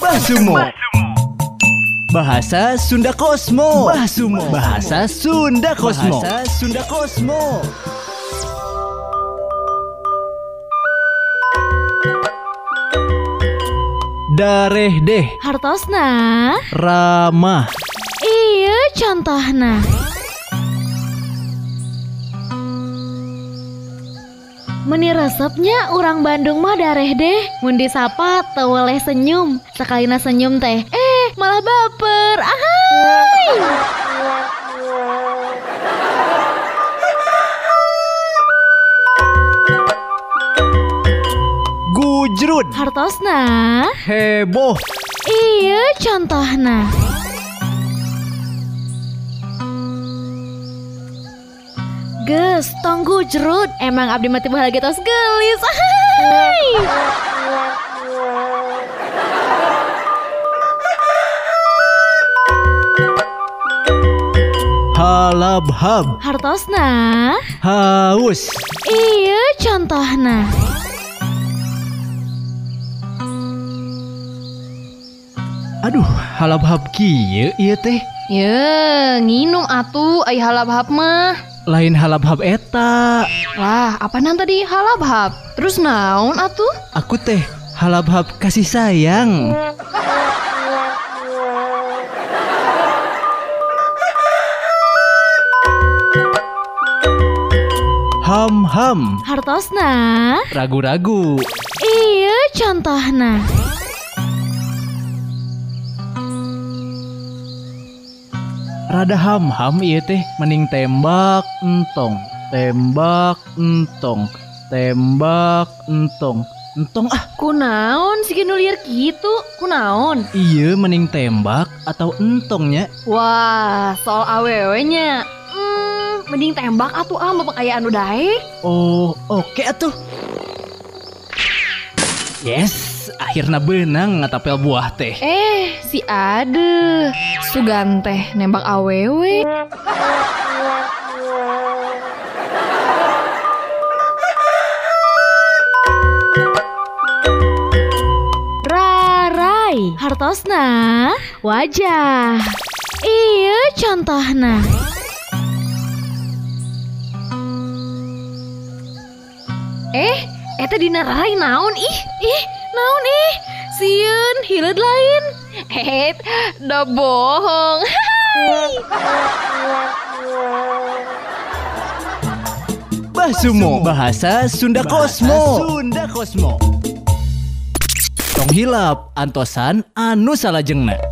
Basumo. Bahasa Sunda Kosmo. Basumo. Bahasa Sunda Kosmo. Bahasa Sunda Kosmo. Dareh deh Hartosna ramah Iya contohna Meni resepnya orang Bandung mah dareh deh. Mundi sapa teweleh senyum. Sakalina senyum teh Eh malah baper. Ahai! Gujrut Hartosna? Heboh. Iya contohna Ges, tonggu jerut. Emang abdi mati bahagia tos gelis. Ahai halabhab Hartosna. Haus. Iya contohna. Aduh halabhab kieu ieu teh. Ya, nginung atuh ai halab-hab mah. Lain halabhab eta. Lah, apa nan tadi halab-hab? Terus naon atuh? aku teh halabhab kasih sayang. Ham ham. Hartosna? Ragu-ragu. Iya contohna rada ham ham ieu teh mending tembak entong tembak entong tembak entong entong ah Kunaon si liar gitu? Kunaon? iya mending tembak atau entongnya Wah, soal awewe-nya. Hmm, mending tembak atuh ah mau anu dae. Oh, oke atuh. Yes, akhirnya benang ngatapel buah teh. Eh, si Ade. Sugan teh nembak awewe. Rarai Hartosna Wajah Iya contohna Eh, eta dina rarai naon ih? Ih, naon ih? Sieun hileud lain. Eh, da bohong. Basumo, bahasa Sunda Kosmo. Sunda Kosmo. Tong hilap antosan anu salajengna.